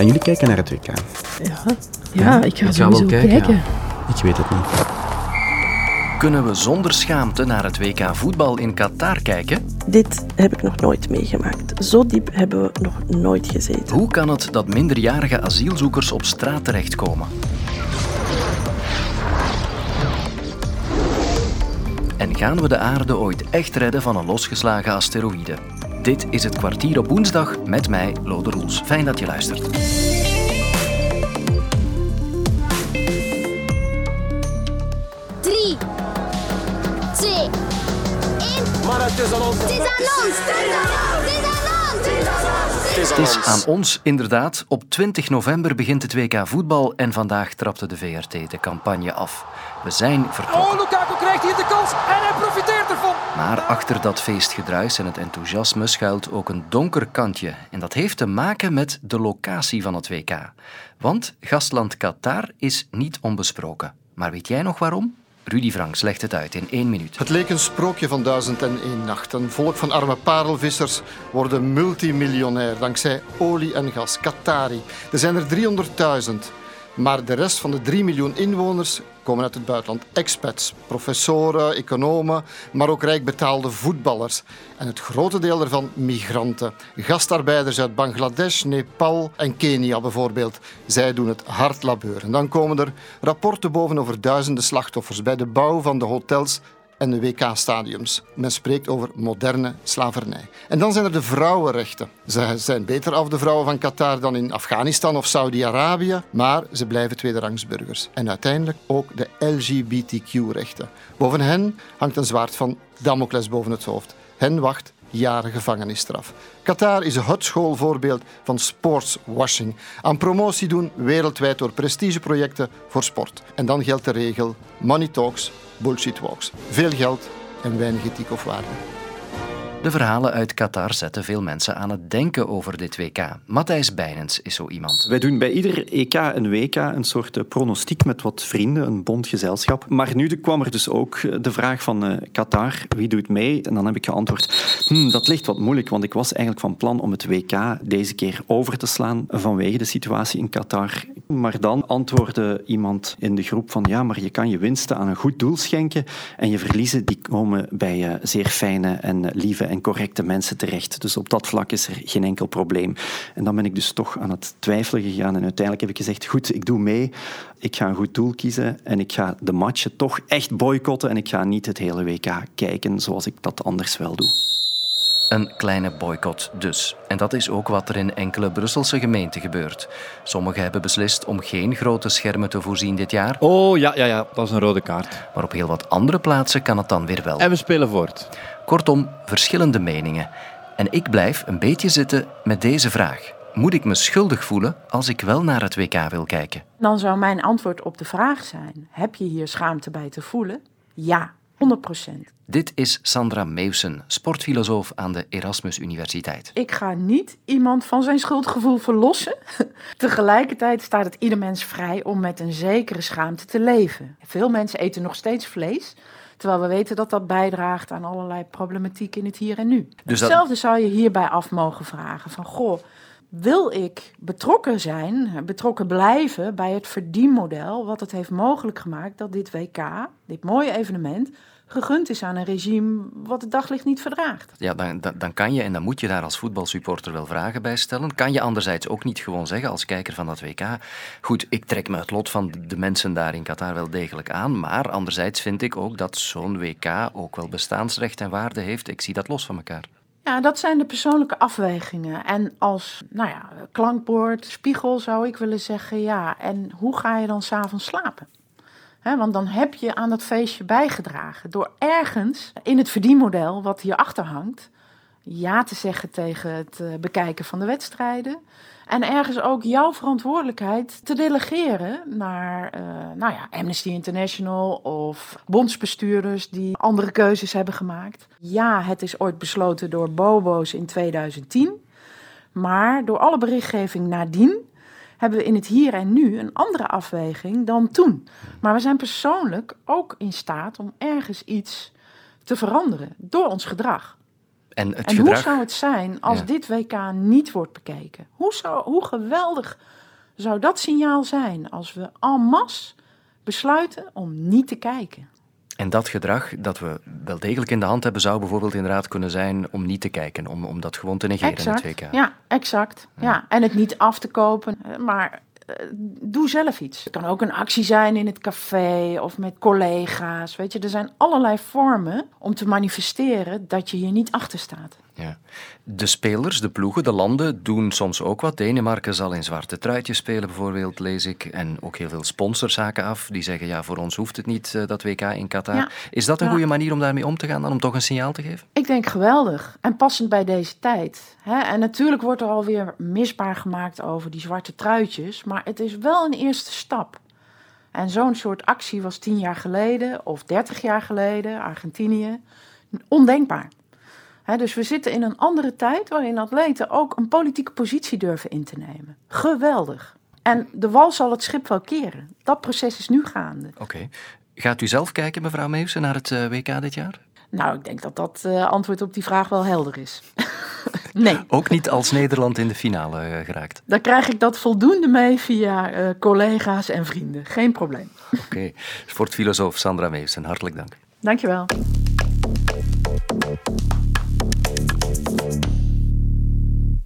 Gaan jullie kijken naar het WK? Ja, ja ik ga Ik ga sowieso wel kijken, kijken. Ik weet het niet. Kunnen we zonder schaamte naar het WK voetbal in Qatar kijken? Dit heb ik nog nooit meegemaakt. Zo diep hebben we nog nooit gezeten. Hoe kan het dat minderjarige asielzoekers op straat terechtkomen? En gaan we de aarde ooit echt redden van een losgeslagen asteroïde? Dit is het kwartier op woensdag met mij, Lode Roels. Fijn dat je luistert. Drie, twee, één. Maar het is aan ons. Het is aan ons! Het is aan ons! Het is Het is aan ons, inderdaad. Op 20 november begint het WK voetbal en vandaag trapte de VRT de campagne af. We zijn vertrokken. Oh, Lukaku krijgt hier de kans en hij profiteert ervan. Maar achter dat feestgedruis en het enthousiasme schuilt ook een donker kantje. En dat heeft te maken met de locatie van het WK. Want gastland Qatar is niet onbesproken. Maar weet jij nog waarom? Rudy Franks legt het uit in één minuut. Het leek een sprookje van duizend en één nacht. Een volk van arme parelvissers worden multimiljonair dankzij olie en gas. Qatari. Er zijn er 300.000. Maar de rest van de 3 miljoen inwoners komen uit het buitenland. Expats, professoren, economen, maar ook rijk betaalde voetballers. En het grote deel daarvan migranten. Gastarbeiders uit Bangladesh, Nepal en Kenia bijvoorbeeld. Zij doen het hard labeur. En dan komen er rapporten boven over duizenden slachtoffers bij de bouw van de hotels en de WK-stadiums. Men spreekt over moderne slavernij. En dan zijn er de vrouwenrechten. Ze zijn beter af, de vrouwen van Qatar, dan in Afghanistan of Saudi-Arabië, maar ze blijven tweederangsburgers. En uiteindelijk ook de LGBTQ-rechten. Boven hen hangt een zwaard van Damocles boven het hoofd. Hen wacht jaren gevangenisstraf. Qatar is het schoolvoorbeeld van sportswashing. Aan promotie doen wereldwijd door prestigeprojecten voor sport. En dan geldt de regel: money talks, bullshit walks. Veel geld en weinig ethiek of waarde. De verhalen uit Qatar zetten veel mensen aan het denken over dit WK. Matthijs Bijnens is zo iemand. Wij doen bij ieder EK en WK een soort eh, pronostiek met wat vrienden, een bond gezelschap. Maar nu kwam er dus ook eh, de vraag van eh, Qatar, wie doet mee? En dan heb ik geantwoord, hm, dat ligt wat moeilijk, want ik was eigenlijk van plan om het WK deze keer over te slaan vanwege de situatie in Qatar. Maar dan antwoordde iemand in de groep van, ja, maar je kan je winsten aan een goed doel schenken en je verliezen die komen bij zeer fijne en lieve en correcte mensen terecht. Dus op dat vlak is er geen enkel probleem. En dan ben ik dus toch aan het twijfelen gegaan en uiteindelijk heb ik gezegd, goed, ik doe mee. Ik ga een goed doel kiezen en ik ga de matchen toch echt boycotten en ik ga niet het hele WK kijken zoals ik dat anders wel doe. Een kleine boycott dus. En dat is ook wat er in enkele Brusselse gemeenten gebeurt. Sommigen hebben beslist om geen grote schermen te voorzien dit jaar, Oh ja, ja, ja, dat is een rode kaart. maar op heel wat andere plaatsen kan het dan weer wel. En we spelen voort. Kortom, verschillende meningen. En ik blijf een beetje zitten met deze vraag. Moet ik me schuldig voelen als ik wel naar het WK wil kijken? Dan zou mijn antwoord op de vraag zijn: heb je hier schaamte bij te voelen? Ja, 100%. Dit is Sandra Meeuwsen, sportfilosoof aan de Erasmus Universiteit. Ik ga niet iemand van zijn schuldgevoel verlossen. Tegelijkertijd staat het ieder mens vrij om met een zekere schaamte te leven. Veel mensen eten nog steeds vlees. Terwijl we weten dat dat bijdraagt aan allerlei problematiek in het hier en nu. Dus dat- Hetzelfde zou je hierbij af mogen vragen: van goh, wil ik betrokken zijn, betrokken blijven bij het verdienmodel wat het heeft mogelijk gemaakt dat dit WK, dit mooie evenement, gegund is aan een regime wat het daglicht niet verdraagt? Ja, dan, dan, kan je en dan moet je daar als voetbalsupporter wel vragen bij stellen. Kan je anderzijds ook niet gewoon zeggen als kijker van dat WK... Goed, ik trek me het lot van de mensen daar in Qatar wel degelijk aan, maar anderzijds vind ik ook dat zo'n WK ook wel bestaansrecht en waarde heeft. Ik zie dat los van elkaar. Ja, dat zijn de persoonlijke afwegingen. En als nou ja, klankbord, spiegel zou ik willen zeggen, ja, en hoe ga je dan s'avonds slapen? Hè, want dan heb je aan dat feestje bijgedragen door ergens in het verdienmodel wat hierachter hangt, ja te zeggen tegen het eh, bekijken van de wedstrijden. En ergens ook jouw verantwoordelijkheid te delegeren naar eh, nou ja, Amnesty International of bondsbestuurders die andere keuzes hebben gemaakt. Ja, het is ooit besloten door Bobo's in 2010. Maar door alle berichtgeving nadien hebben we in het hier en nu een andere afweging dan toen. Maar we zijn persoonlijk ook in staat om ergens iets te veranderen door ons gedrag. En het En gedrag... hoe zou het zijn als Ja. dit WK niet wordt bekeken? Hoe, zou, hoe geweldig zou dat signaal zijn als we en masse besluiten om niet te kijken? En dat gedrag dat we wel degelijk in de hand hebben, zou bijvoorbeeld inderdaad kunnen zijn om niet te kijken, om, om dat gewoon te negeren Exact. in het WK. Ja, exact. Ja. En het niet af te kopen, eh, maar doe zelf iets. Het kan ook een actie zijn in het café of met collega's. Weet je, er zijn allerlei vormen om te manifesteren dat je hier niet achter staat. Ja. De spelers, de ploegen, de landen doen soms ook wat. Denemarken zal in zwarte truitjes spelen, bijvoorbeeld, lees ik. En ook heel veel sponsorszaken af. Die zeggen, ja, voor ons hoeft het niet, eh, dat WK in Qatar. Ja. Is dat een Ja. goede manier om daarmee om te gaan, dan om toch een signaal te geven? Ik denk geweldig en passend bij deze tijd. Hè? En natuurlijk wordt er alweer misbaar gemaakt over die zwarte truitjes, maar het is wel een eerste stap. En zo'n soort actie was tien jaar geleden of dertig jaar geleden, Argentinië, ondenkbaar. Dus we zitten in een andere tijd waarin atleten ook een politieke positie durven in te nemen. Geweldig. En de wal zal het schip wel keren. Dat proces is nu gaande. Oké. Gaat u zelf kijken, mevrouw Meeuwsen, naar het eh, WK dit jaar? Nou, ik denk dat dat eh, antwoord op die vraag wel helder is. nee. Ook niet als Nederland in de finale eh, geraakt. Dan krijg ik dat voldoende mee via collega's en vrienden. Geen probleem. Oké. Sportfilosoof Sandra Meeuwsen, hartelijk dank. Dankjewel.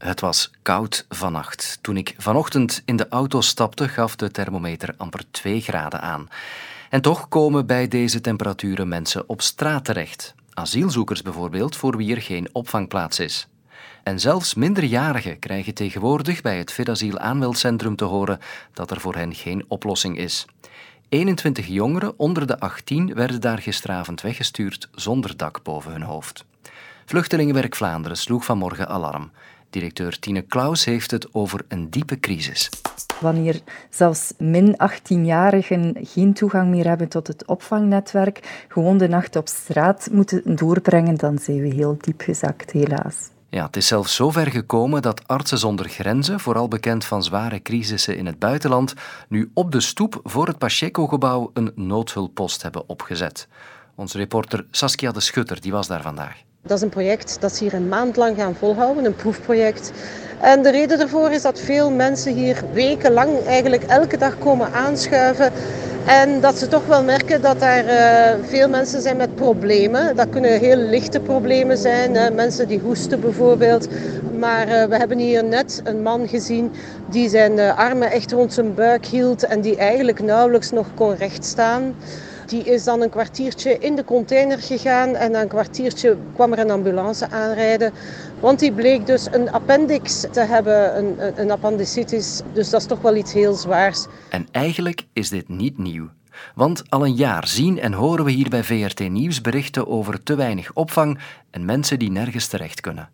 Het was koud vannacht. Toen ik vanochtend in de auto stapte, gaf de thermometer amper 2 graden aan. En toch komen bij deze temperaturen mensen op straat terecht. Asielzoekers bijvoorbeeld, voor wie er geen opvangplaats is. En zelfs minderjarigen krijgen tegenwoordig bij het Vidasiel aanmeldcentrum te horen dat er voor hen geen oplossing is. 21 jongeren onder de 18 werden daar gisteravond weggestuurd zonder dak boven hun hoofd. Vluchtelingenwerk Vlaanderen sloeg vanmorgen alarm. Directeur Tine Klaus heeft het over een diepe crisis. Wanneer zelfs min 18-jarigen geen toegang meer hebben tot het opvangnetwerk, gewoon de nacht op straat moeten doorbrengen, dan zijn we heel diep gezakt, helaas. Ja, het is zelfs zo ver gekomen dat Artsen zonder Grenzen, vooral bekend van zware crisissen in het buitenland, nu op de stoep voor het Pacheco-gebouw een noodhulppost hebben opgezet. Onze reporter Saskia de Schutter die was daar vandaag. Dat is een project dat ze hier een maand lang gaan volhouden, een proefproject. En de reden daarvoor is dat veel mensen hier wekenlang, eigenlijk elke dag komen aanschuiven. En dat ze toch wel merken dat er uh, veel mensen zijn met problemen. Dat kunnen heel lichte problemen zijn, hè. mensen die hoesten bijvoorbeeld. Maar uh, we hebben hier net een man gezien die zijn uh, armen echt rond zijn buik hield en die eigenlijk nauwelijks nog kon rechtstaan. Die is dan een kwartiertje in de container gegaan en na een kwartiertje kwam er een ambulance aanrijden. Want die bleek dus een appendix te hebben, een, een appendicitis. Dus dat is toch wel iets heel zwaars. En eigenlijk is dit niet nieuw. Want al een jaar zien en horen we hier bij VRT Nieuws berichten over te weinig opvang en mensen die nergens terecht kunnen.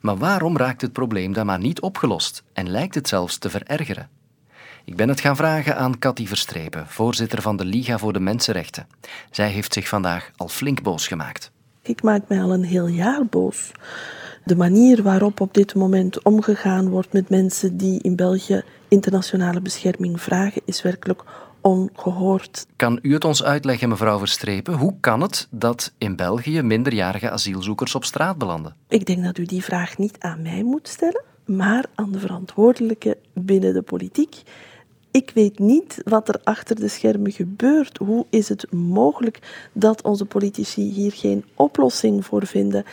Maar waarom raakt het probleem dan maar niet opgelost en lijkt het zelfs te verergeren? Ik ben het gaan vragen aan Cathy Verstrepen, voorzitter van de Liga voor de Mensenrechten. Zij heeft zich vandaag al flink boos gemaakt. Ik maak mij al een heel jaar boos. De manier waarop op dit moment omgegaan wordt met mensen die in België internationale bescherming vragen, is werkelijk ongehoord. Kan u het ons uitleggen, mevrouw Verstrepen? Hoe kan het dat in België minderjarige asielzoekers op straat belanden? Ik denk dat u die vraag niet aan mij moet stellen, maar aan de verantwoordelijke binnen de politiek. Ik weet niet wat er achter de schermen gebeurt. Hoe is het mogelijk dat onze politici hier geen oplossing voor vinden?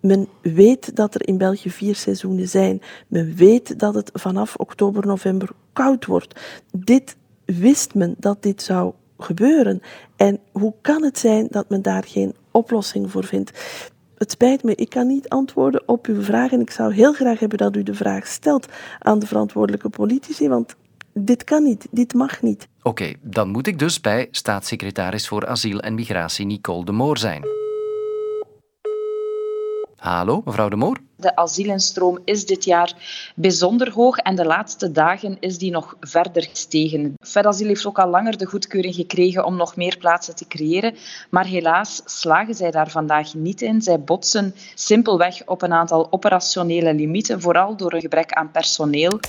Men weet dat er in België vier seizoenen zijn. Men weet dat het vanaf oktober, november koud wordt. Dit wist men dat dit zou gebeuren. En hoe kan het zijn dat men daar geen oplossing voor vindt? Het spijt me, ik kan niet antwoorden op uw vraag en ik zou heel graag hebben dat u de vraag stelt aan de verantwoordelijke politici, want dit kan niet, dit mag niet. Oké, okay, dan moet ik dus bij staatssecretaris voor asiel en migratie Nicole de Moor zijn. Hallo, mevrouw de Moor? De asielinstroom is dit jaar bijzonder hoog en de laatste dagen is die nog verder gestegen. FedAsiel heeft ook al langer de goedkeuring gekregen om nog meer plaatsen te creëren, maar helaas slagen zij daar vandaag niet in. Zij botsen simpelweg op een aantal operationele limieten, vooral door een gebrek aan personeel.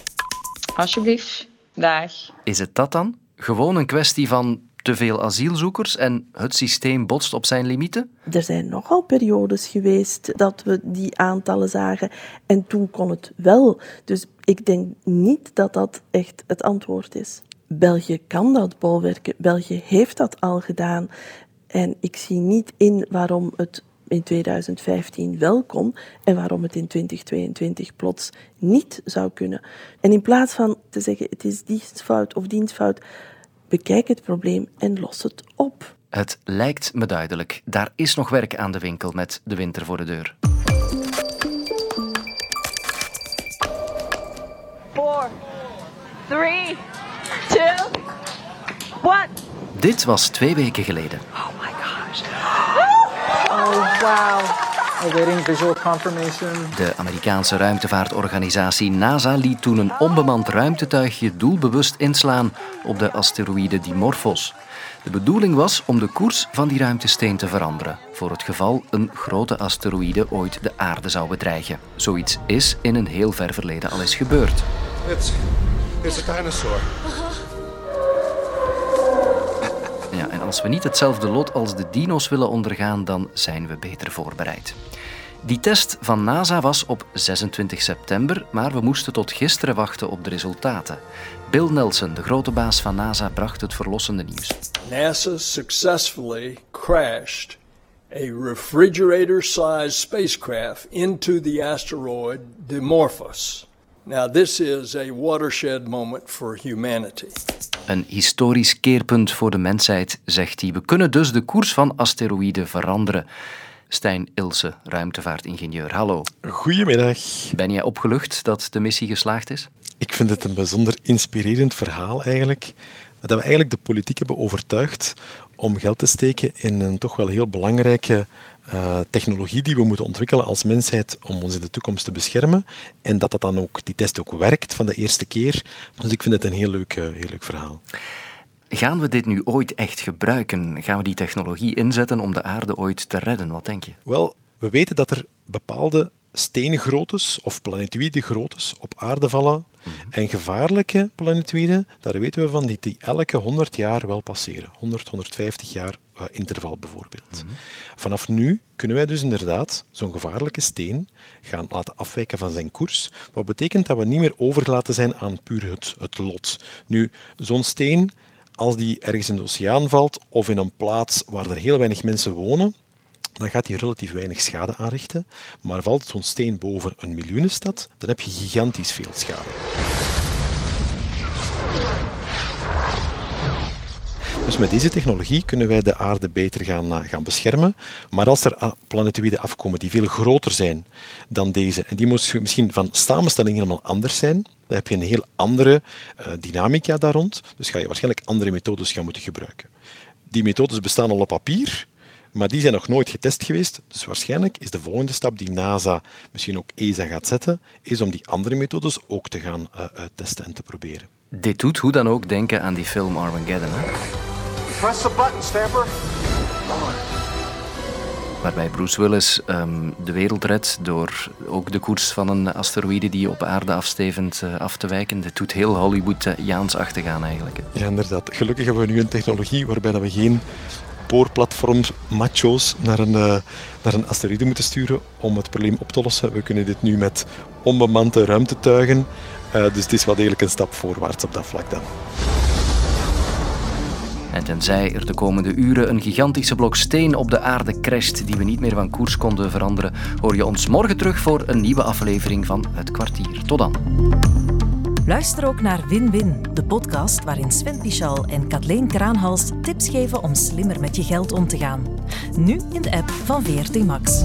Alsjeblieft. Dag. Is het dat dan? Gewoon een kwestie van te veel asielzoekers en het systeem botst op zijn limieten? Er zijn nogal periodes geweest dat we die aantallen zagen en toen kon het wel. Dus ik denk niet dat dat echt het antwoord is. België kan dat bolwerken. België heeft dat al gedaan. En ik zie niet in waarom het in 2015 wel kon en waarom het in 2022 plots niet zou kunnen. En in plaats van te zeggen het is dienstfout of dienstfout, bekijk het probleem en los het op. Het lijkt me duidelijk. Daar is nog werk aan de winkel met de winter voor de deur. Four, three, two, one. Dit was twee weken geleden. Oh wow. Awaiting visual confirmation. De Amerikaanse ruimtevaartorganisatie NASA liet toen een onbemand ruimtetuigje doelbewust inslaan op de asteroïde Dimorphos. De bedoeling was om de koers van die ruimtesteen te veranderen, voor het geval een grote asteroïde ooit de aarde zou bedreigen. Zoiets is in een heel ver verleden al eens gebeurd. It's, it's a dinosaur. Ja, en als we niet hetzelfde lot als de dino's willen ondergaan, dan zijn we beter voorbereid. Die test van NASA was op 26 september, maar we moesten tot gisteren wachten op de resultaten. Bill Nelson, de grote baas van NASA, bracht het verlossende nieuws. NASA successfully crashed a refrigerator-sized spacecraft into the asteroid Dimorphos. Now, this is a watershed moment for humanity. Een historisch keerpunt voor de mensheid, zegt hij. We kunnen dus de koers van asteroïden veranderen. Stijn Ilse, ruimtevaartingenieur. Hallo. Goedemiddag. Ben jij opgelucht dat de missie geslaagd is? Ik vind het een bijzonder inspirerend verhaal eigenlijk. Dat we eigenlijk de politiek hebben overtuigd om geld te steken in een toch wel heel belangrijke uh, technologie die we moeten ontwikkelen als mensheid om ons in de toekomst te beschermen. En dat dat dan ook, die test ook werkt van de eerste keer. Dus ik vind het een heel leuk, uh, heel leuk verhaal. Gaan we dit nu ooit echt gebruiken? Gaan we die technologie inzetten om de aarde ooit te redden? Wat denk je? Wel, we weten dat er bepaalde steengroottes of planetoïde groottes op aarde vallen. Mm -hmm. En gevaarlijke planetoïden, daar weten we van, die, die elke 100 jaar wel passeren. 100, 150 jaar interval bijvoorbeeld. Vanaf nu kunnen wij dus inderdaad zo'n gevaarlijke steen gaan laten afwijken van zijn koers. Wat betekent dat we niet meer overgelaten zijn aan puur het, het lot. Nu, zo'n steen, als die ergens in de oceaan valt of in een plaats waar er heel weinig mensen wonen, dan gaat die relatief weinig schade aanrichten. Maar valt zo'n steen boven een miljoenenstad, dan heb je gigantisch veel schade. Dus met deze technologie kunnen wij de aarde beter gaan, uh, gaan beschermen. Maar als er planetoïden afkomen die veel groter zijn dan deze, en die misschien van samenstelling helemaal anders zijn, dan heb je een heel andere uh, dynamica daar rond. Dus ga je waarschijnlijk andere methodes gaan moeten gebruiken. Die methodes bestaan al op papier, maar die zijn nog nooit getest geweest. Dus waarschijnlijk is de volgende stap die NASA, misschien ook ESA gaat zetten, is om die andere methodes ook te gaan uh, uittesten en te proberen. Dit doet hoe dan ook denken aan die film Armageddon. Hè? Press the button, Stamper. Waarbij Bruce Willis um, de wereld redt door ook de koers van een asteroïde die op aarde afstevend uh, af te wijken. Dit doet heel Hollywood-Jaans-achtig aan eigenlijk. Hè? Ja, inderdaad. Gelukkig hebben we nu een technologie waarbij dat we geen boorplatforms macho's naar een, uh, naar een asteroïde moeten sturen om het probleem op te lossen. We kunnen dit nu met onbemande ruimtetuigen. Uh, dus het is wel degelijk een stap voorwaarts op dat vlak dan. En tenzij er de komende uren een gigantische blok steen op de aarde crasht die we niet meer van koers konden veranderen, hoor je ons morgen terug voor een nieuwe aflevering van Het Kwartier. Tot dan. Luister ook naar Win-Win, de podcast waarin Sven Pichal en Kathleen Kraanhals tips geven om slimmer met je geld om te gaan. Nu in de app van VRT Max.